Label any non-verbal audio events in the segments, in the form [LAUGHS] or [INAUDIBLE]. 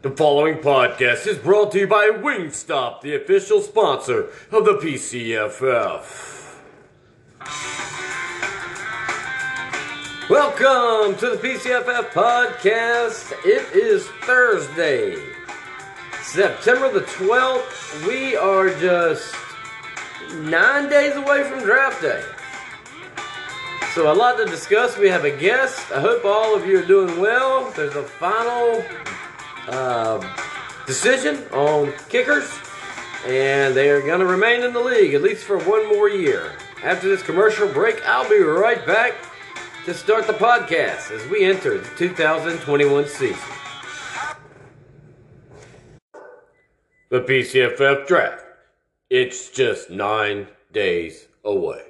The following podcast is brought to you by Wingstop, the official sponsor of the PCFF. Welcome to the PCFF podcast. It is Thursday, September the 12th. We are just nine days away from draft day. So, a lot to discuss. We have a guest. I hope all of you are doing well. There's a final uh, decision on kickers, and they are going to remain in the league at least for one more year. After this commercial break, I'll be right back to start the podcast as we enter the 2021 season. The PCFF draft. It's just nine days away.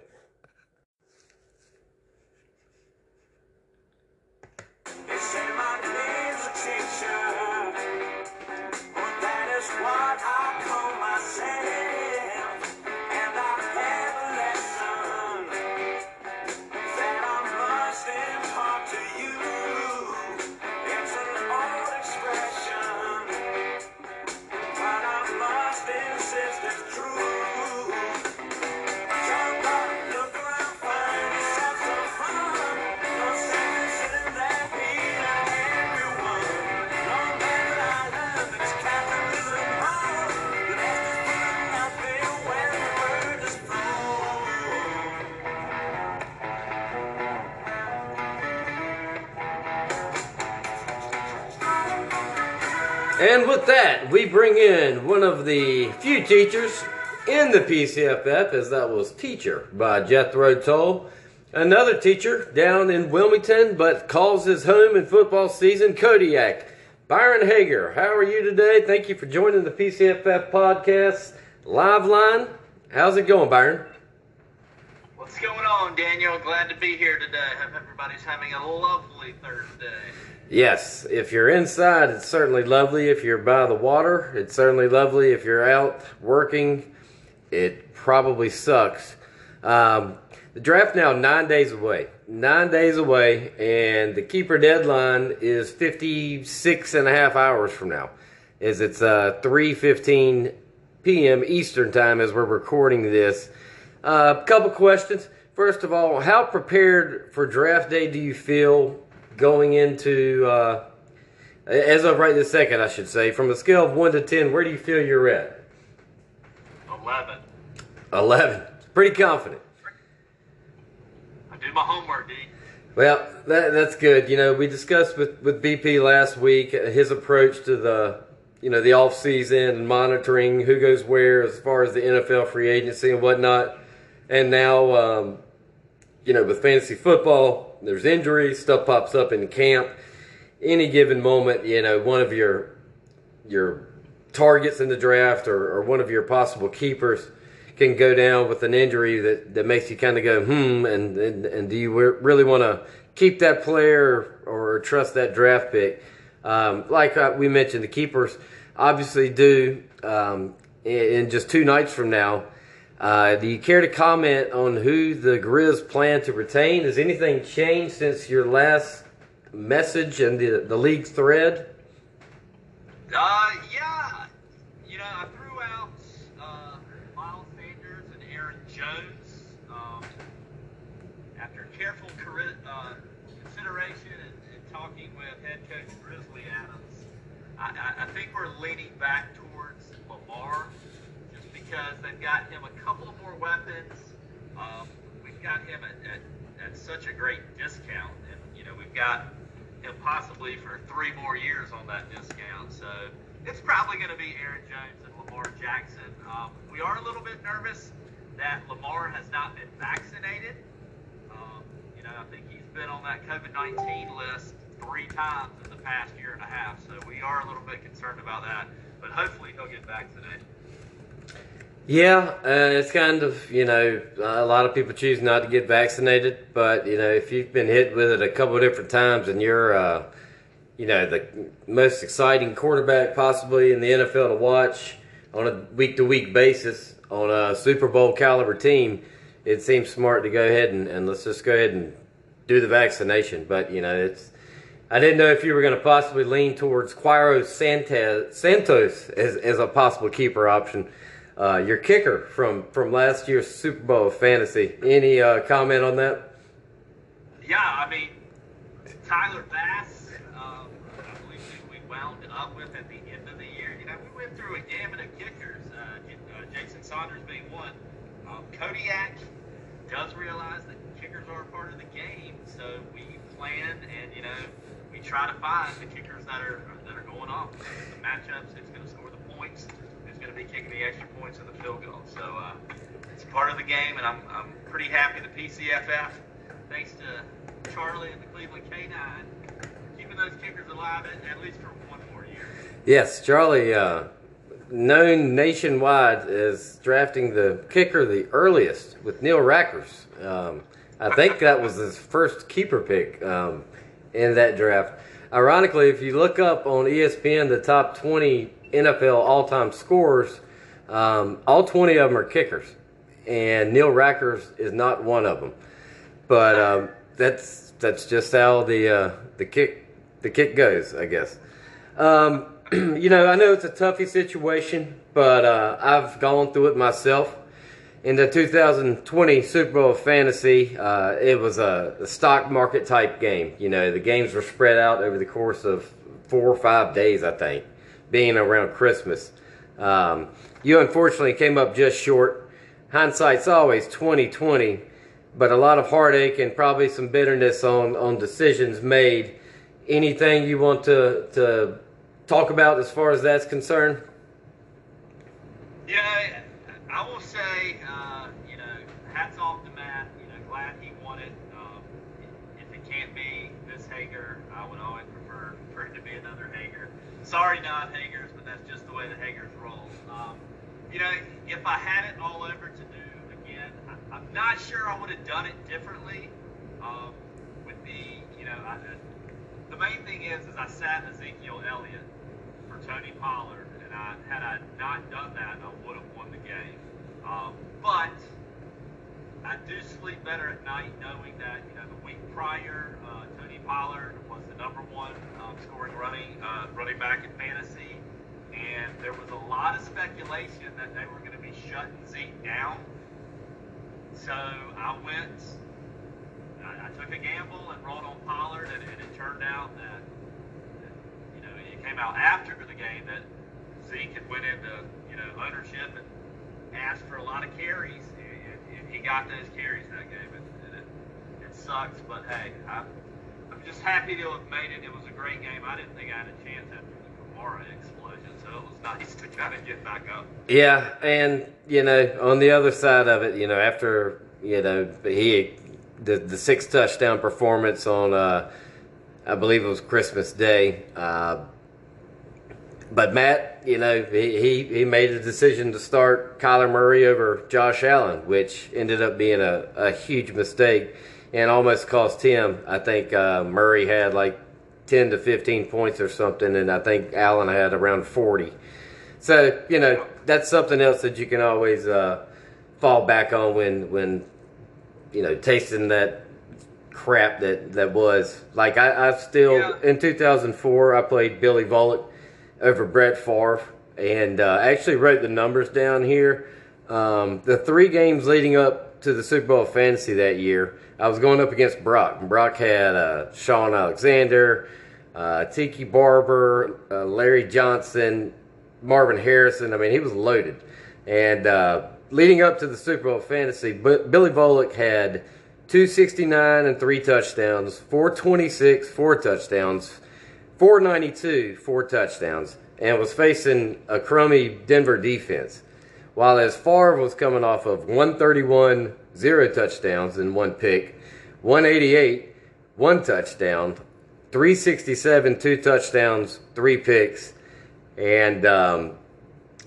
And with that, we bring in one of the few teachers in the PCFF, as that was Teacher by Jethro Tull. Another teacher down in Wilmington, but calls his home in football season, Kodiak. Byron Hager, how are you today? Thank you for joining the PCFF podcast live line. How's it going, Byron? What's going on, Daniel? Glad to be here today. Hope everybody's having a lovely Thursday. Yes, if you're inside, it's certainly lovely. If you're by the water, it's certainly lovely. If you're out working, it probably sucks. Um, the draft now nine days away. Nine days away, and the keeper deadline is 56 and a half hours from now. Is it's uh, 3:15 p.m. Eastern time as we're recording this. A uh, couple questions. First of all, how prepared for draft day do you feel going into, uh, as of right this second, I should say, from a scale of 1 to 10, where do you feel you're at? 11. 11. Pretty confident. I do my homework, D. Well, that, that's good. You know, we discussed with, with BP last week uh, his approach to the, you know, the off season and monitoring who goes where as far as the NFL free agency and whatnot. And now, um, you know, with fantasy football, there's injuries, stuff pops up in camp. Any given moment, you know, one of your your targets in the draft or, or one of your possible keepers can go down with an injury that, that makes you kind of go, hmm, and, and, and do you really want to keep that player or trust that draft pick? Um, like uh, we mentioned, the keepers obviously do um, in, in just two nights from now. Uh, do you care to comment on who the Grizz plan to retain? Has anything changed since your last message and the, the league thread? Uh, yeah. You know, I threw out uh, Miles Sanders and Aaron Jones um, after careful uh, consideration and, and talking with head coach Grizzly Adams. I, I, I think we're leaning back towards Lamar because they've got him a couple more weapons. Um, we've got him at, at, at such a great discount, and you know we've got him possibly for three more years on that discount. So it's probably going to be Aaron Jones and Lamar Jackson. Um, we are a little bit nervous that Lamar has not been vaccinated. Um, you know, I think he's been on that COVID 19 list three times in the past year and a half. So we are a little bit concerned about that. But hopefully he'll get vaccinated. Yeah, uh, it's kind of, you know, a lot of people choose not to get vaccinated, but, you know, if you've been hit with it a couple different times and you're, uh, you know, the most exciting quarterback possibly in the NFL to watch on a week to week basis on a Super Bowl caliber team, it seems smart to go ahead and, and let's just go ahead and do the vaccination. But, you know, it's, I didn't know if you were going to possibly lean towards Cairo Santos, Santos as, as a possible keeper option. Uh, your kicker from, from last year's Super Bowl fantasy. Any uh, comment on that? Yeah, I mean, Tyler Bass, um, I believe we, wound up with at the end of the year. You know, we went through a gamut of kickers, uh, uh, Jason Sanders being one. Um, Kodiak does realize that kickers are a part of the game, so we plan and, you know, we try to find the kickers that are that are going off. The matchups, it's going to score the points, going to be kicking the extra points and the field goal. So uh, it's part of the game, and I'm, I'm pretty happy the PCFF, thanks to Charlie and the Cleveland K9, keeping those kickers alive at, at least for one more year. Yes, Charlie, uh, known nationwide as drafting the kicker the earliest with Neil Rackers. Um, I think that was his first keeper pick um, in that draft. Ironically, if you look up on ESPN the top 20 NFL all time scorers, um, all 20 of them are kickers. And Neil Rackers is not one of them. But um, that's that's just how the uh, the kick the kick goes, I guess. Um, [CLEARS THROAT] you know, I know it's a toughy situation, but uh, I've gone through it myself. In the 2020 Super Bowl fantasy, uh, it was a, a stock market type game. You know, the games were spread out over the course of four or five days, I think, being around Christmas. Um, you unfortunately came up just short. Hindsight's always 2020, but a lot of heartache and probably some bitterness on, on decisions made. Anything you want to, to talk about as far as that's concerned? Yeah, I- will say, uh, you know, hats off to Matt. You know, glad he won it. Um, can't be this Hager, I would always prefer for it to be another Hager. Sorry, not Hagers, but that's just the way the Hagers roll. Um, you know, if I had it all over to do again, I, I'm not sure I would have done it differently. Um, with the, you know, I, the main thing is, is I sat Ezekiel Elliott for Tony Pollard, and I had I not done that, I would have won the game. Um, but I do sleep better at night knowing that you know prior, uh, Tony Pollard was the number one um, scoring running uh, running back in fantasy, and there was a lot of speculation that they were going to be shutting Zeke down. So I went. I, I took a gamble and rolled on Pollard, and, and it turned out that you know, it came out after the game that Zeke had went into, you know, ownership and asked for a lot of carries, and, and he got those carries that game, and, and it, it sucks, but hey, I'm, I'm just happy to have made it. It was a great game. I didn't think I had a chance after the Kamara explosion, so it was [LAUGHS] nice to kind of get back up. Yeah, and you know, on the other side of it, you know, after you know he the the six touchdown performance on uh, I believe it was Christmas Day. Uh, but Matt, you know, he, he, he made a decision to start Kyler Murray over Josh Allen, which ended up being a, a huge mistake and almost cost him. I think uh, Murray had like 10 to 15 points or something, and I think Allen had around 40. So, you know, that's something else that you can always uh, fall back on when, when, you know, tasting that crap that, that was. Like, I, I still, Yeah. in 2004, I played Billy Volek over Brett Favre and uh, actually wrote the numbers down here. Um, the three games leading up to the Super Bowl fantasy that year, I was going up against Brock. Brock had uh, Shaun Alexander, uh, Tiki Barber, uh, Larry Johnson, Marvin Harrison. I mean, he was loaded. And uh, leading up to the Super Bowl fantasy, but Billy Volek had 269 and three touchdowns, 426, four touchdowns, 492, four touchdowns, and was facing a crummy Denver defense. While as Favre was coming off of 131, zero touchdowns and one pick, 188, one touchdown, 367, two touchdowns, three picks, and um,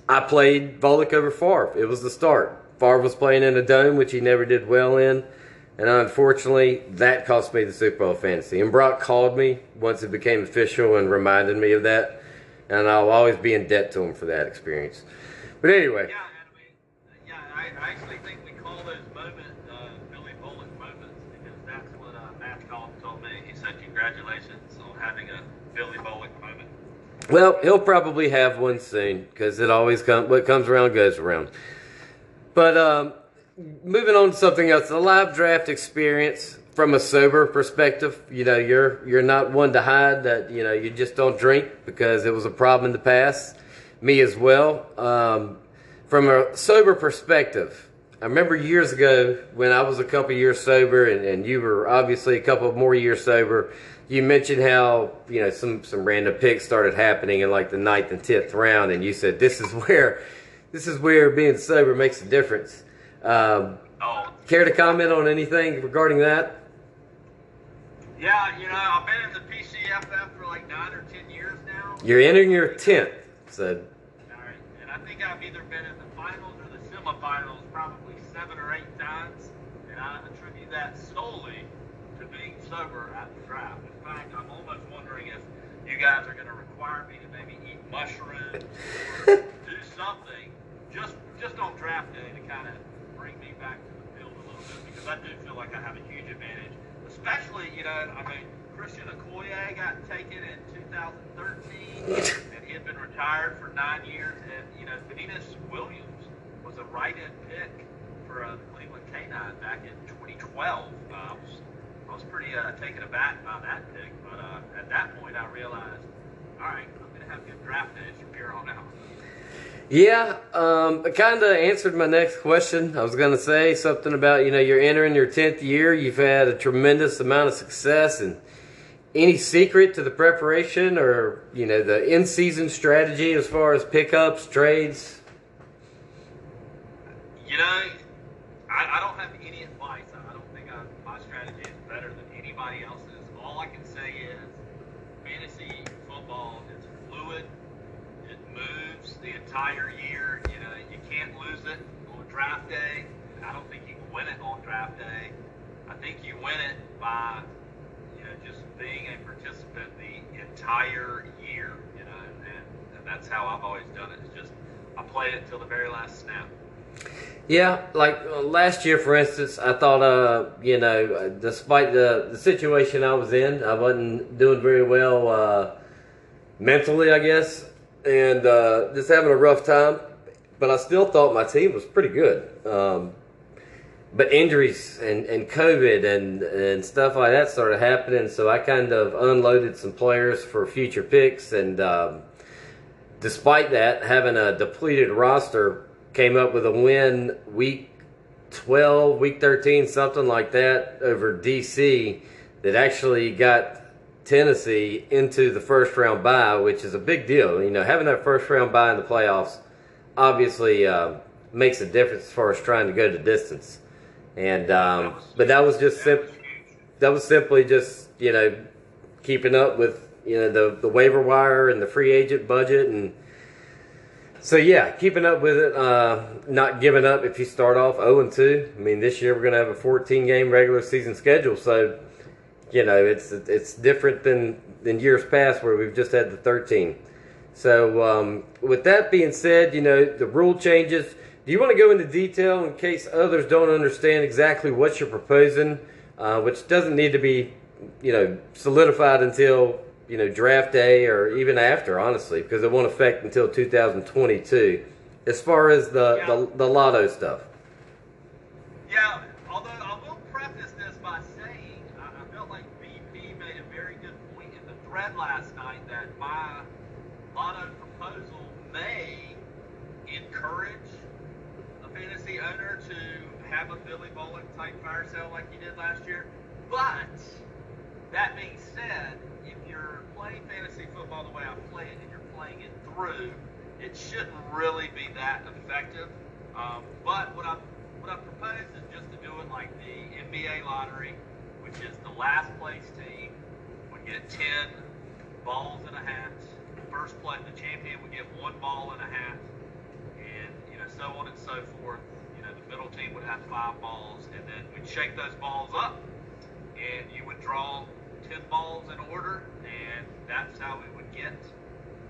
I played Volek over Favre. It was the start. Favre was playing in a dome, which he never did well in. And unfortunately, that cost me the Super Bowl fantasy. And Brock called me once it became official and reminded me of that. And I'll always be in debt to him for that experience. But anyway, Yeah, and mean, yeah, I, I actually think we call those moments uh, Billy Volek moments because that's what uh, Matt Collins told me. He said, "Congratulations on having a Billy Volek moment. Well, he'll probably have one soon because it always comes. What comes around goes around. But um, moving on to something else, the live draft experience from a sober perspective. You know, you're you're not one to hide that you know you just don't drink because it was a problem in the past. Me as well. Um, from a sober perspective, I remember years ago when I was a couple years sober, and, and you were obviously a couple more years sober. You mentioned how you know some some random picks started happening in like the ninth and tenth round, and you said this is [LAUGHS] where this is where being sober makes a difference. Um, Oh, care to comment on anything regarding that? yeah, you know, I've been in the PCFF for like nine or ten years now. You're entering your tenth, so All right, and I think I've either been in the finals or the semifinals probably seven or eight times, and I attribute that solely to being sober at the draft. In fact, I'm almost wondering if you guys are going to require me to maybe eat mushrooms or [LAUGHS] do something just just on draft day to kind of bring me back to the field a little bit because I do feel like I have a huge advantage, especially you know I mean Christian Okoye got taken in 2013 and he had been retired for nine years, and you know Venus Williams was a right-in pick for uh, the Cleveland Canines back in 2012. Uh, I was I was pretty uh, taken aback by that pick, but uh, at that point I realized, all right, I'm going to have good draft days from here on out. yeah, um, it kind of answered my next question. I was going to say something about you know you're entering your tenth year. You've had a tremendous amount of success, and any secret to the preparation or you know the in-season strategy as far as pickups, trades? You know, I, I don't have any advice. I don't think I, my strategy is better than anybody else's. All I can say is fantasy football is fluid. It moves the entire year. You know, you can't lose it on draft day. I don't think you can win it on draft day. I think you win it by, you know, just being a participant the entire year. You know, and, and that's how I've always done it. It's just I play it until the very last snap. Yeah, like uh, last year, for instance, I thought, uh, you know, uh, despite the, the situation I was in, I wasn't doing very well uh, mentally, I guess, and uh, just having a rough time. But I still thought my team was pretty good. Um, but injuries and, and COVID and, and stuff like that started happening, so I kind of unloaded some players for future picks. And um, despite that, having a depleted roster, came up with a win week 12, week 13, something like that over DC that actually got Tennessee into the first round bye, which is a big deal. You know, having that first round bye in the playoffs obviously uh, makes a difference as far as trying to go the distance. And um, but that was just that was simply just you know keeping up with you know the the waiver wire and the free agent budget and so yeah keeping up with it uh, not giving up if you start off 0 and 2 i mean this year we're going to have a 14 game regular season schedule. So you know it's it's different than than years past where we've just had the 13 so um, with that being said you know the rule changes. Do you want to go into detail in case others don't understand exactly what you're proposing uh, which doesn't need to be you know solidified until you know draft day or even after honestly because it won't affect until 2022 as far as the Yeah. the, the lotto stuff Yeah, although I will preface this by saying I, I felt like BP made a very good point in the thread last night that my lotto proposal may encourage a fantasy owner to have a Billy Volek type fire sale like he did last year. But that being said, you're playing fantasy football the way I play it and you're playing it through, it shouldn't really be that effective. Um, but what I what I propose is just to do it like the NBA lottery, which is the last place team would get ten balls in a hat. First place, the champion would get one ball in a hat, and you know so on and so forth. You know the middle team would have five balls, and then we'd shake those balls up, and you would draw ten balls in order, and that's how we would get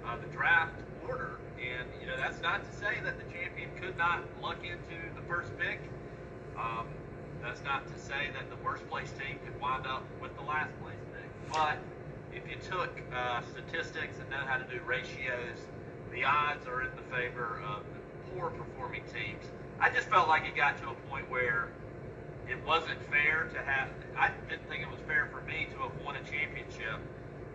uh, the draft order. And you know that's not to say that the champion could not luck into the first pick. Um, that's not to say that the worst place team could wind up with the last place pick. But if you took uh, statistics and know how to do ratios, the odds are in the favor of the poor performing teams. I just felt like it got to a point where it wasn't fair to have. I didn't think it was fair for me to have won a championship,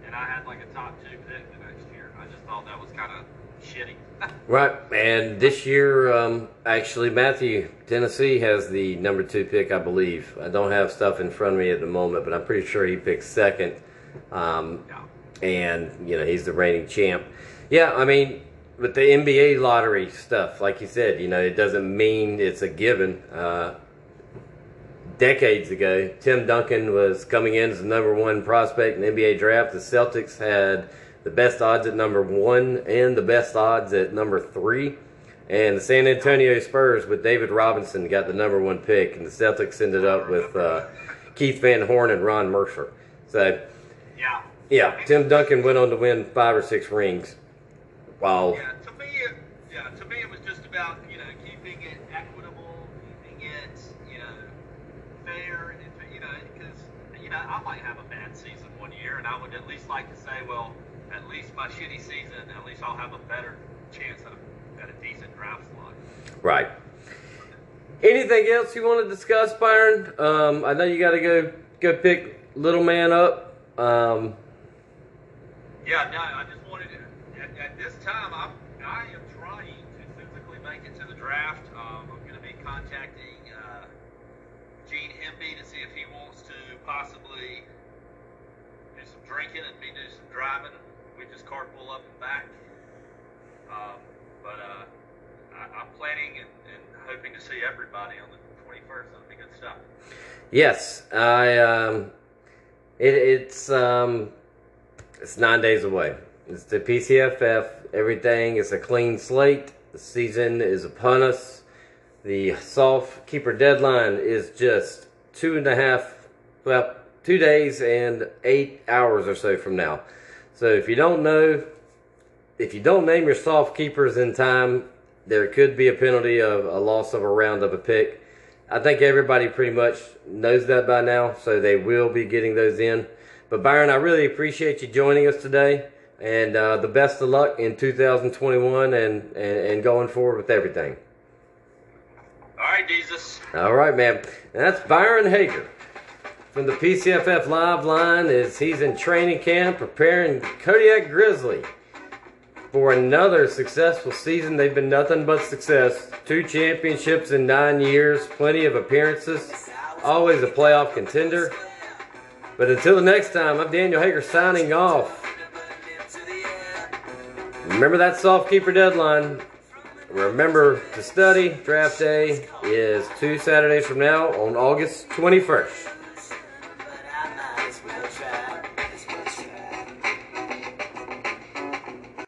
and I had like a top two pick the next year. I just thought that was kind of shitty. [LAUGHS] Right, and this year, um, actually, Matthew, Tennessee has the number two pick, I believe. I don't have stuff in front of me at the moment, but I'm pretty sure he picked second. Um, yeah. and you know he's the reigning champ. Yeah, I mean, with the NBA lottery stuff, like you said, you know, it doesn't mean it's a given. Uh, decades ago, Tim Duncan was coming in as the number one prospect in the NBA draft. The Celtics had the best odds at number one and the best odds at number three. And the San Antonio Spurs with David Robinson got the number one pick, and the Celtics ended up with uh, Keith Van Horn and Ron Mercer. So, Yeah. yeah, Tim Duncan went on to win five or six rings. While Yeah, to me, it, yeah, to me, it was just about you know keeping it equitable, keeping it you know fair, and if- you know because you know I might have a bad season one year, and I would at least like to say, well, at least my shitty season, at least I'll have a better chance at a, at a decent draft slot. Right. Anything else you want to discuss, Byron? Um, I know you got to go go pick little man up. Um, Yeah, no, I just wanted to, at, at this time, I'm, I am trying to physically make it to the draft. Um, I'm going to be contacting uh, Hemby to see if he wants to possibly do some drinking and me do some driving. We just carpool up and back. Um, but uh, I, I'm planning and, and hoping to see everybody on the 21st. That'll be good stuff. yes, I. Um, it, it's um, it's nine days away. It's the PCFF. Everything is a clean slate. The season is upon us. The soft keeper deadline is just two and a half, well, two days and eight hours or so from now. So if you don't know, if you don't name your soft keepers in time, there could be a penalty of a loss of a round of a pick. I think everybody pretty much knows that by now, so they will be getting those in. But Byron, I really appreciate you joining us today, and uh, the best of luck in 2021 and, and, and going forward with everything. All right, Jesus. All right, man. That's Byron Hager from the PCFF Live line as he's in training camp preparing Kodiak Grizzly for another successful season. They've been nothing but success. Two championships in nine years, plenty of appearances, always a playoff contender. But until the next time, I'm Daniel Hager signing off. Remember that soft keeper deadline. Remember to study. Draft day is two Saturdays from now on August 21st.